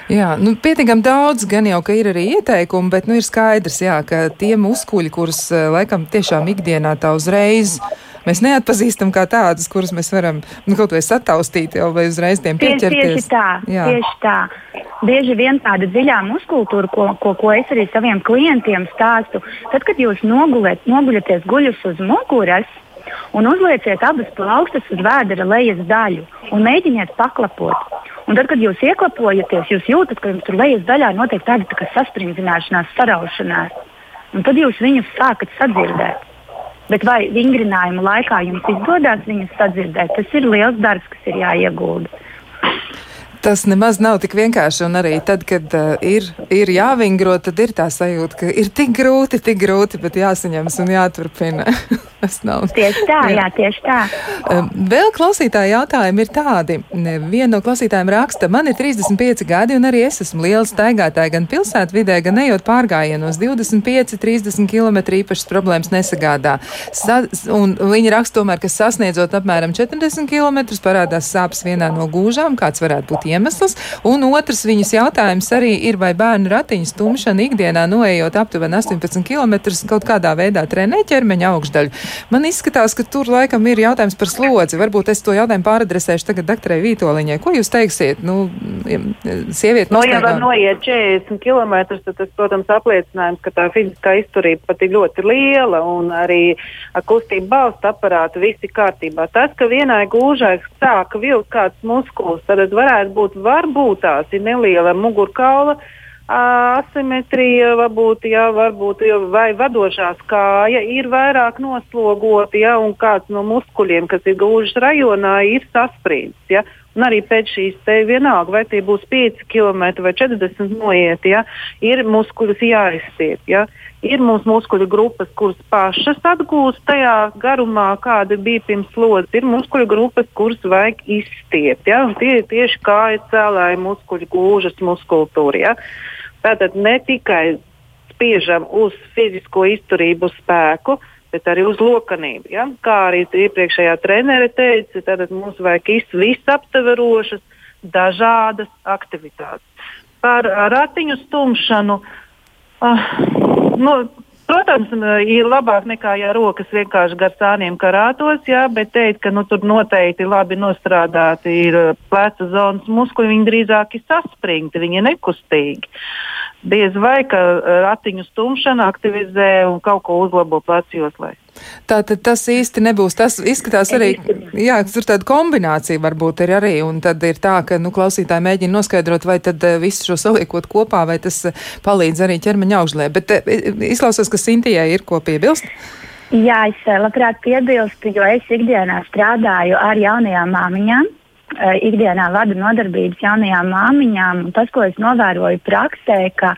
Jā, nu, pietiekami daudz, gan jau, ka ir arī ieteikumi, bet nu, ir skaidrs, jā, ka tie muskuļi, kurus eh, laikam tiešām ikdienā tā uzreiz. Mēs neatpazīstam kā tādus, kurus mēs varam nu, kaut vai sataustīt jau vai uzreiz tiem pieķerties. tieši tā, Jā. tieši tā. Bieži vien tāda dziļā muskultūra, ko, ko, ko es arī saviem klientiem stāstu, tad, kad jūs noguliet, noguļaties guļus uz muguras un uzlieciet abas plaukstas uz vēdera lejas daļu un mēģiniet paklapot. Un tad, kad jūs ieklapojaties, jūs jūtat, ka jums tur lejas daļā notiek tāda tā sasprindzināšanās, saraušanās. Un tad jūs viņus sākat sadzirdēt. Bet vai vingrinājuma laikā jums izdodas viņus sadzirdēt, tas ir liels darbs, kas ir jāiegulda. Tas nemaz nav tik vienkārši, un arī tad, kad uh, ir, ir jāvingro, tad ir tā sajūta, ka ir tik grūti, tik grūti, bet jāsaņemas un jāturpina. Tas nav. Tieši tā, jā, tieši tā. Um, Vēl klausītāji jautājumi ir tādi. Viena no klausītājiem raksta, man ir 35 gadi, un arī es esmu liela staigātāja gan pilsētvidē, gan ejot pārgājienos. 25, 30 km īpašas problēmas nesagādā. Sa un viņi raksta tomēr, ka sasniedzot apmēram 40 km parādās sāpes vienā no gūžām, kāds varētu būt iemesls. Un otrs viņas jautājums arī ir, vai bērnu ratiņu stumšana ikdienā noejot aptuveni 18 km kaut kādā veidā trenē ķermeņa augšdaļu. Man izskatās, ka tur laikam ir jautājums par slodzi. Varbūt es to jautājumu pāradresēšu tagad doktorai Vītoliņai. Ko jūs teiksiet? Nu, sieviete No, ja nostaigā- var noiet 40 km, tad tas, protams, apliecinājums, ka tā fiziskā izturība pat ir ļoti liela un arī ar kustību balsta aparātu viss ir kārtībā. Tas, ka vienai gūžai sāka vilkt kāds muskulis, tad varētu būt, varbūt tās ir neliela mugurkaula asimetrija, varbūt, jā, varbūt, vai vadošās kāja ir vairāk noslogota, ja, un kāds no muskuļiem, kas ir gūžas rajonā, ir sasprīdis. Ja. Un arī pēc šīs te vienalga, vai tie būs 5 km vai 40 noiet, ja, ir muskuļus jāizstiep. Ja. Ir mums muskuļu grupas, kuras pašas atgūst tajā garumā, kāda bija pirms slodzes. Ir muskuļu grupas, kuras vajag izstiept. Ja. Tie ir tieši kājas cēlāji muskuļu gūžas muskultūra. Ja. Tātad ne tikai spiežam uz fizisko izturību, spēku, bet arī uz lokanību. Ja? Kā arī iepriekšējā trenere teica, tad mums vajag visaptverošas, dažādas aktivitātes. Par ratiņu stumšanu. Uh, nu, Protams, ir labāk nekā, ja rokas vienkārši gar sāniem karātos, jā, bet teikt, ka nu, tur noteikti labi nostrādāti ir pleca zonas muskuļi, viņi drīzāk ir saspringti, viņi ir nekustīgi. Diez vai ka ratiņu stumšana aktivizē un kaut ko uzlabo plecu joslai. Tātad tas īsti nebūs. Tas izskatās arī, jā, tur tāda kombinācija varbūt ir arī, un tad ir tā, ka, nu, klausītāji mēģina noskaidrot, vai tad visu šo saliekot kopā, vai tas palīdz arī ķermeņa augšlē. Bet izklausās, ka Sintijai ir ko piebilst. Jā, es labprāt piebilstu, jo es ikdienā strādāju ar jaunajām māmiņām. Eh, ikdienā vadu nodarbības jaunajām māmiņām. Tas, ko es novēroju praksē, ka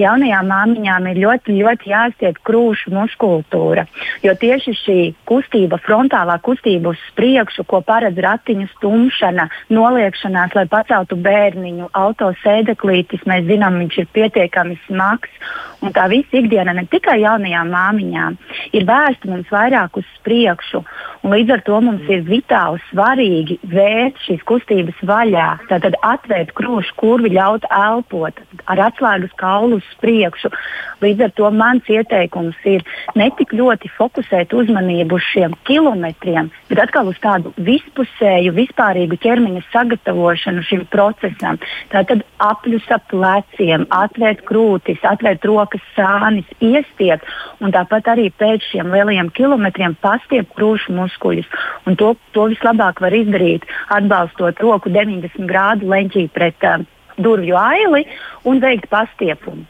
jaunajām māmiņām ir ļoti, ļoti jāstiep krūšu muskultūra. Jo tieši šī kustība, frontālā kustība uz priekšu, ko paredz ratiņu stumšana, noliekšanās, lai paceltu bērniņu, autosēdeklītis, mēs zinām, viņš ir pietiekami smags. Un tā visa ikdiena ne tikai jaunajām māmiņām ir vērsta mums vairāk uz priekšu. Līdz ar to mums ir vitāli svarīgi vērt šīs kustības vaļā, tātad atvērt krūšu kurvi, ļaut elpot ar atslēgas kaulu uz priekšu. Līdz ar to mans ieteikums ir ne tik ļoti fokusēt uzmanību uz šiem kilometriem, bet atkal uz tādu vispusēju, vispārīgu ķermeņa sagatavošanu šim procesam. Tātad apļus ap pleciem, atvērt krūtis, atvērt rokas sānis, iestiet un tāpat arī pēc šiem lielajiem kilometriem pastiept krūšu muskuļus. Un to, to vislabāk var izdarīt, atbalstot roku 90 grādu leņķī pret uh, durvju aili un veikt pastiepumu.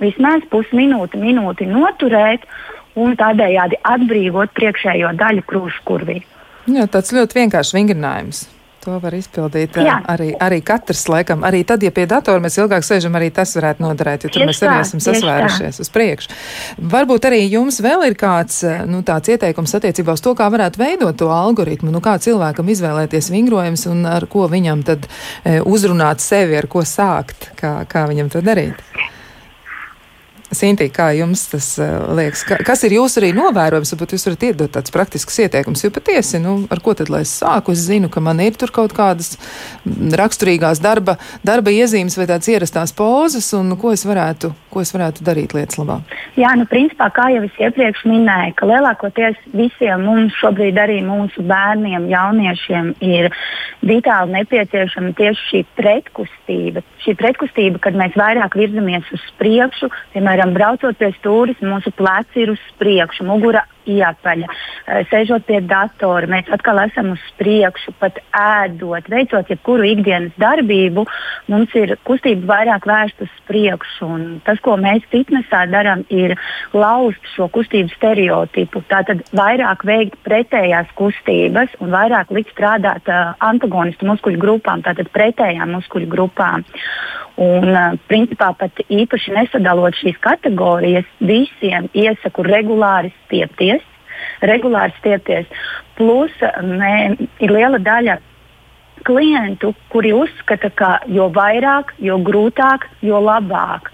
Vismaz pusminūti, minūti noturēt un tādējādi atbrīvot priekšējo daļu krūšu kurvī. Jā, tāds ļoti vienkāršs vingrinājums. To var izpildīt Jā. arī, arī katrs, laikam. Arī tad, ja pie datora mēs ilgāk sēžam, arī tas varētu noderēt, jo tur mēs arī esam sasvērušies uz priekšu. Varbūt arī jums vēl ir kāds nu, tāds ieteikums attiecībā uz to, kā varētu veidot to algoritmu, nu, kā cilvēkam izvēlēties vingrojums un ar ko viņam tad e, uzrunāt sevi, ar ko sākt, kā, kā viņam to darīt. Sintī, kā jums tas uh, liekas? Ka, kas ir jūsu arī novērojums? Varbūt jūs varat iedot tāds praktisks ieteikums, jo patiesi, nu, ar ko tad lai es sāku? Es zinu, ka man ir tur kaut kādas raksturīgās darba, darba iezīmes vai tādas ierastās pozas, un ko es varētu, ko es varētu darīt lietas labā. Jā, nu, principā, kā jau es iepriekš minēju, ka lielākoties visiem mums šobrīd arī mūsu bērniem, jauniešiem ir vitāli nepieciešama tieši šī pretkustība. Šī pretkustība, kad mēs vairāk virzamies uz priekšu, piemēram, Piemēram, braucot pie stūres, mūsu pleci ir uz priekšu, mugura iepaļ. Eh, sēžot pie datora, mēs atkal esam uz priekšu, pat ēdot, veicot jebkuru ikdienas darbību, mums ir kustība vairāk vērsta uz priekšu. Un tas, ko mēs fitnesā darām, ir lauzt šo kustību stereotipu. Tātad vairāk veikt pretējās kustības un vairāk likt strādāt uh, antagonistu muskuļu grupām, tātad pretējām muskuļu grupām. Un, uh, principā pat īpaši nesadalot šīs kategorijas, visiem iesaku regulāri stiepties, regulāri stiepties. Plus mē, ir liela daļa klientu, kuri uzskata, ka jo vairāk, jo grūtāk, jo labāk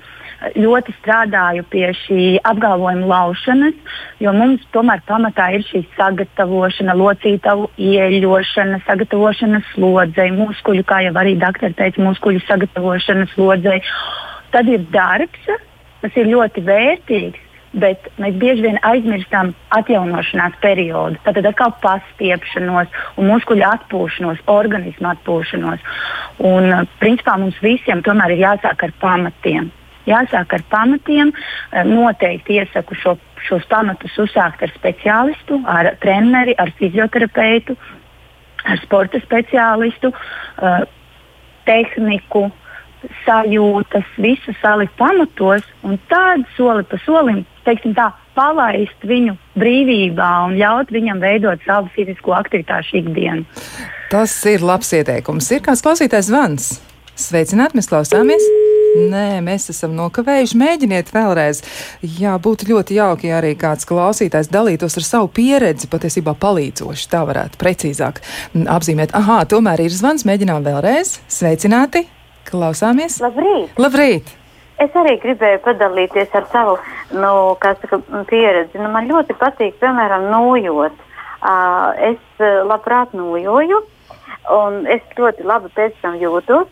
ļoti strādāju pie šī apgalvojuma laušanas, jo mums tomēr pamatā ir šī sagatavošana, locītavu ieļošana, sagatavošana slodzei, muskuļu, kā jau arī doktori teica, muskuļu sagatavošana slodzei. Tad ir darbs, tas ir ļoti vērtīgs. Bet mēs bieži vien aizmirstam atjaunošanās periodu, tad atkal pastiepšanos, muskuļu atpūšanos, organismu atpūšanos. Un, principā mums visiem tomēr ir jāsāk ar pamatiem jāsāk ar pamatiem. Eh, noteikti iesaku šo, šos pamatus uzsākt ar speciālistu, ar treneri, ar fizioterapeitu, ar sporta speciālistu, eh, tehniku, sajūtas, visu salikt pamatos un tādu soli pa solim, teiksim tā, palaist viņu brīvībā un ļaut viņam veidot savu fizisko aktivitāšu ikdienu. Tas ir labs ieteikums. Ir kāds klausītājs zvans. Sveicināt, mēs klausāmies! Nē, mēs esam nokavējuši. Mēģiniet vēlreiz. Jā, būtu ļoti jauki, ja arī kāds klausītājs dalītos ar savu pieredzi, patiesībā palīdzoši. Tā varētu precīzāk apzīmēt. Aha, tomēr ir zvans. Mēģinām vēlreiz. Sveicināti! Klausāmies! Labrīt! Labrīt. Es arī gribēju padalīties ar savu nu, saka, pieredzi. Nu, man ļoti patīk, piemēram, nojot. Uh, es labprāt nojoju, un es ļoti labi pēc tam jūtos.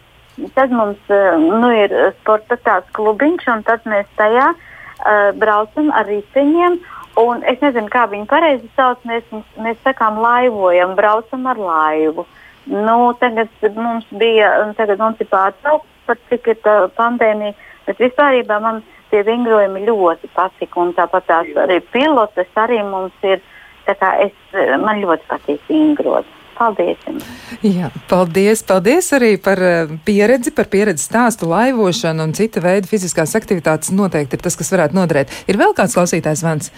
Tad mums eh, nu, ir sporta tāds klubiņš, un tad mēs tajā uh, braucam ar riteņiem. Un es nezinu, kā viņi pareizi sauc, mēs, mēs sakām, laivojam, braucam ar laivu. Nu, tagad mums bija, tagad mums ir pārtraukts, pat cik ir pandēmija, bet vispār man tie vingrojumi ļoti patika. Un tāpat tās arī pilotes arī mums ir, kā es, man ļoti patīk vingrot. Paldies! Jums. Jā, paldies! Paldies arī par eh, pieredzi, par pieredzi stāstu, laivošanu un cita veida fiziskās aktivitātes. Noteikti ir tas, kas varētu noderēt. Ir vēl kāds klausītājs vans.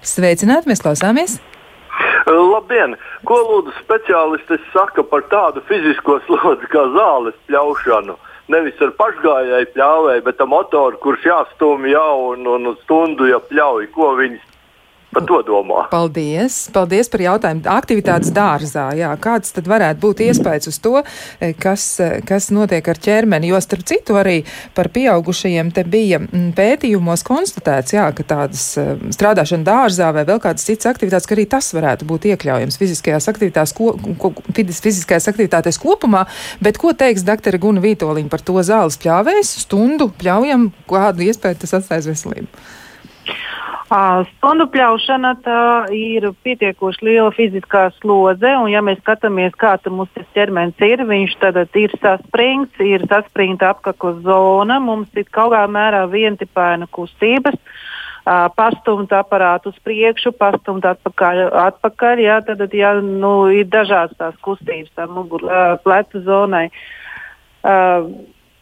Sveicināti, mēs klausāmies! Labdien! Ko lūdzu speciālisti saka par tādu fizisko slodzi kā zāles pļaušanu? Nevis ar pašgājēju pļāvēju, bet ar motoru, kurš jāstumj jau un, un stundu jau pļauj. Ko viņi Par to domā. Paldies, paldies par jautājumu. Aktivitātes dārzā, jā, kāds tad varētu būt iespējas uz to, eh, kas, eh, kas notiek ar ķermeni, jo starp citu arī par pieaugušajiem te bija mm, pētījumos konstatēts, jā, ka tādas eh, strādāšana dārzā vai vēl kādas citas aktivitātes, ka arī tas varētu būt iekļaujams fiziskajās aktivitātēs, ko, ko, fiziskajās aktivitātēs kopumā, bet ko teiks doktora Guna Vītoliņa par to zāles pļāvējs, stundu pļaujam, kādu iespēju tas atstājas veselību? Stundu pļaušana ir pietiekoši liela fiziskā slodze, un, ja mēs skatāmies, kāda mums tas ķermenis ir, viņš tad ir saspringts, ir saspringta apkakla zona, mums ir kaut kā mērā vientipaina kustības. Uh, pastumt aparātu uz priekšu, pastumt atpakaļ. atpakaļ jā, tad jā, nu, ir dažādas tās kustības, tā mugurā, uh, pleca zonai. Uh,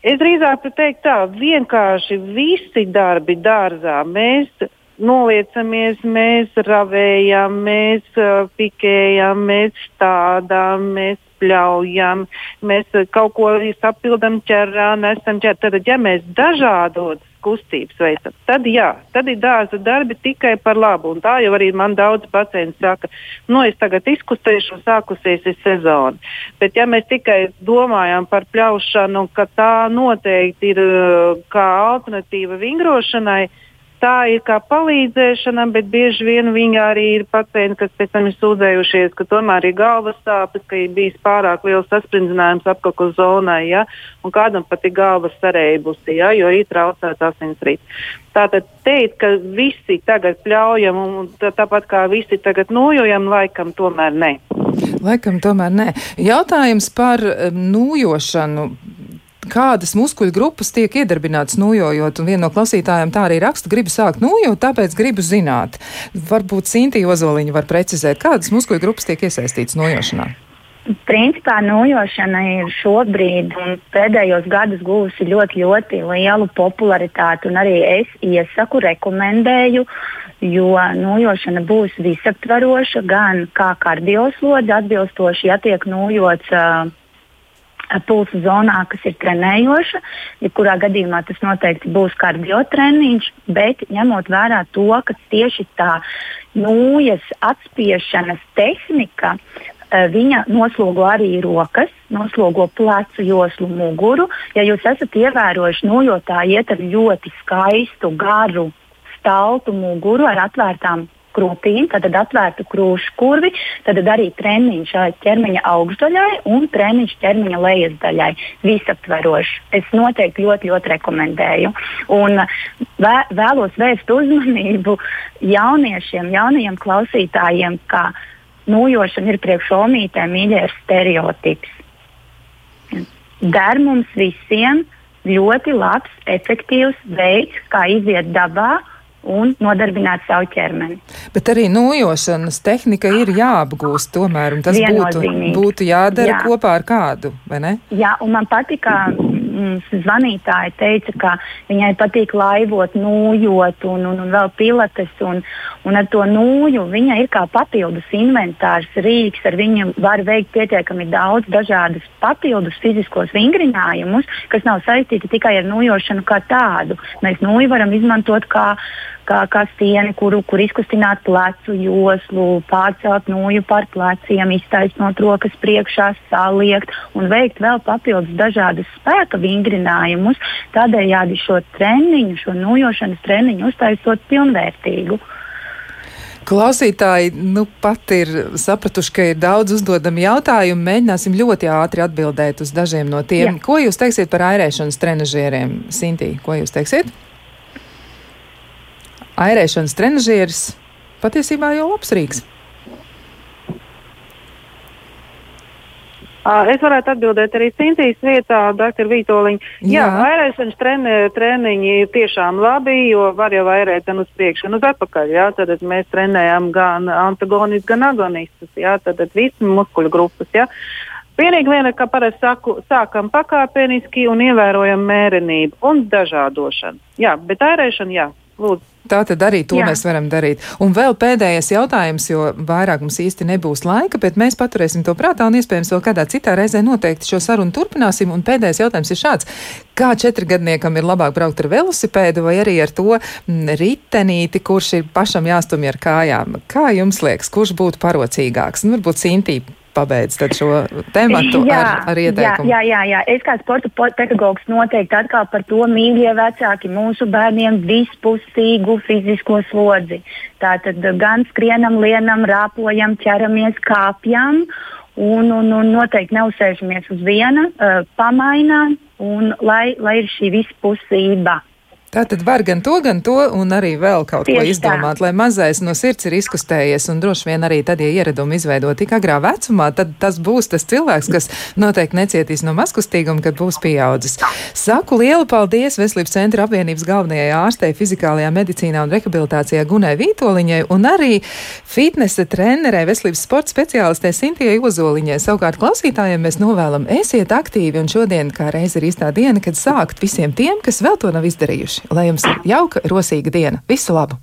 es drīzāk teiktu tā, vienkārši visi darbi dārzā mēs noliecamies, mēs ravējam, mēs uh, pikējam, mēs stādām, mēs pļaujam, mēs uh, kaut ko sapildam ķerā, nesam ķerā. Tad, ja mēs dažādotas kustības veicam, tad jā, tad ir dārza darbi tikai par labu. Un tā jau arī man daudz pacienti saka, nu es tagad izkustēšu, sākusies ir sezona. Bet ja mēs tikai domājam par pļaušanu, ka tā noteikti ir uh, kā alternatīva vingrošanai, tā ir kā palīdzēšana, bet bieži vien viņi arī ir pacienti, kas pēc tam ir sūdzējušies, ka tomēr ir galvas sāpes, ka ir bijis pārāk liels saspringzinājums apakšas zonai, ja? un kādam pat ir galvas sarēbusi, ja? jo ir traucēts asinsrits. Tātad teikt, ka visi tagad pļaujam un tā, tāpat kā visi tagad nojojam, laikam tomēr nē. Laikam tomēr nē. Jautājums par nūjošanu kādas muskuļu grupas tiek iedarbinātas nojojot, un viena no klausītājiem tā arī raksta, gribu sākt nojot, tāpēc gribu zināt. Varbūt Sintīja Ozoliņa var precizēt, kādas muskuļu grupas tiek iesaistītas nojošanā. Principā nojošana ir šobrīd un pēdējos gados guvusi ļoti, ļoti lielu popularitāti. Arī es iesaku, rekomendēju, jo nojošana būs visaptvaroša gan kā kardioslodze, atbilstoši, ja tiek nojots uh, pulsa zonā, kas ir trenējoša. Jebkurā gadījumā tas noteikti būs kardiotreniņš, bet ņemot vērā to, ka tieši tā nūjas atspiešanas tehnika. Viņa noslogo arī rokas, noslogo plecu joslu muguru. Ja jūs esat ievērojuši, nojotāji iet ar ļoti skaistu, garu, staltu muguru ar atvērtām krūtīm, tad atvērtu krūšu kurvi, tad arī treniņš ķermeņa augšdaļai un treniņš ķermeņa lejas daļai. Visaptveroši. Es noteikti ļoti, ļoti rekomendēju. Un vē, vēlos vērst uzmanību jauniešiem, jaunajiem klausītājiem, ka nūjošana ir priekš omītēm mīļie stereotips. Der mums visiem ļoti labs, efektīvs veids, kā iziet dabā un nodarbināt savu ķermeni. Bet arī nojošanas tehnika ir jāapgūst tomēr, un tas būtu, būtu jādara Jā. kopā ar kādu, vai ne? Jā, un man patika mums zvanītāja teica, ka viņai patīk laivot, nūjot un, un, un vēl pilates. Un, un ar to nūju viņa ir kā papildus inventārs rīks. Ar viņu var veikt pietiekami daudz dažādus papildus fiziskos vingrinājumus, kas nav saistīti tikai ar nūjošanu kā tādu. Mēs nūju varam izmantot kā kā, kā stieni, kuru, kur izkustināt plecu joslu, pārcelt nūju par pleciem, iztaisnot rokas priekšā, saliekt un veikt vēl papildus dažādus spēka vingrinājumus, tādējādi šo treniņu, šo nūjošanas treniņu uztaisot pilnvērtīgu. Klausītāji nu, pat ir sapratuši, ka ir daudz uzdodami jautājumi. Mēģināsim ļoti ātri atbildēt uz dažiem no tiem. Jā. Ko jūs teiksiet par airēšanas trenažieriem, Sintī? Ko jūs teiksiet? Airēšanas trenižieris patiesībā jau labs rīks. Es varētu atbildēt arī Cintīs vietā, doktor Vītoliņa. Jā, Jā airēšanas treni, treniņi ir tiešām labi, jo var jau airēt gan uz priekšu, gan uz atpakaļ. Jā, tad mēs trenējam gan antagonistus, gan agonistus. Jā, tad visas muskuļu grupas. Jā. Vienīgi viena, ka parasti saku, sākam pakāpeniski un ievērojam mērenību un dažādošanu. Jā, bet airēšana, jā, lūdzu. Tā tad arī to Jā. mēs varam darīt. Un vēl pēdējais jautājums, jo vairāk mums īsti nebūs laika, bet mēs paturēsim to prātā un iespējams vēl kādā citā reizē noteikti šo sarunu turpināsim. Un pēdējais jautājums ir šāds. Kā četrgadniekam ir labāk braukt ar velosipēdu vai arī ar to mm, ritenīti, kurš ir pašam jāstumj ar kājām? Kā jums liekas, kurš būtu parocīgāks? Nu, varbūt Sintī pabeidz šo jā, ar, ar ieteikumu. Jā, jā, jā, es kā sporta pedagogs noteikti atkal par to mīļie vecāki mūsu bērniem vispusīgu fizisko slodzi. Tātad gan skrienam, lienam, rāpojam, ķeramies, kāpjam. Un, un, un noteikti neuzsēžamies uz viena, uh, pamainām, un lai, lai ir šī vispusība. Tā tad var gan to, gan to, un arī vēl kaut Tieši ko izdomāt, tā. lai mazais no sirds ir izkustējies, un droši vien arī tad, ja ieradumi izveido tik agrā vecumā, tad tas būs tas cilvēks, kas noteikti necietīs no mazkustīguma, kad būs pieaudzis. Saku lielu paldies Veselības centra apvienības galvenajai ārstei fizikālajā medicīnā un rehabilitācijā Gunai Vītoliņai, un arī fitnesa trenerei, veselības sporta speciālistē Sintijai Ozoliņai. Savukārt klausītājiem mēs novēlam esiet aktīvi, un šodien kā reiz ir īstā diena, kad sākt visiem tiem, kas vēl to nav izdarījuši lai jums ir jauka, rosīga diena. Visu labu!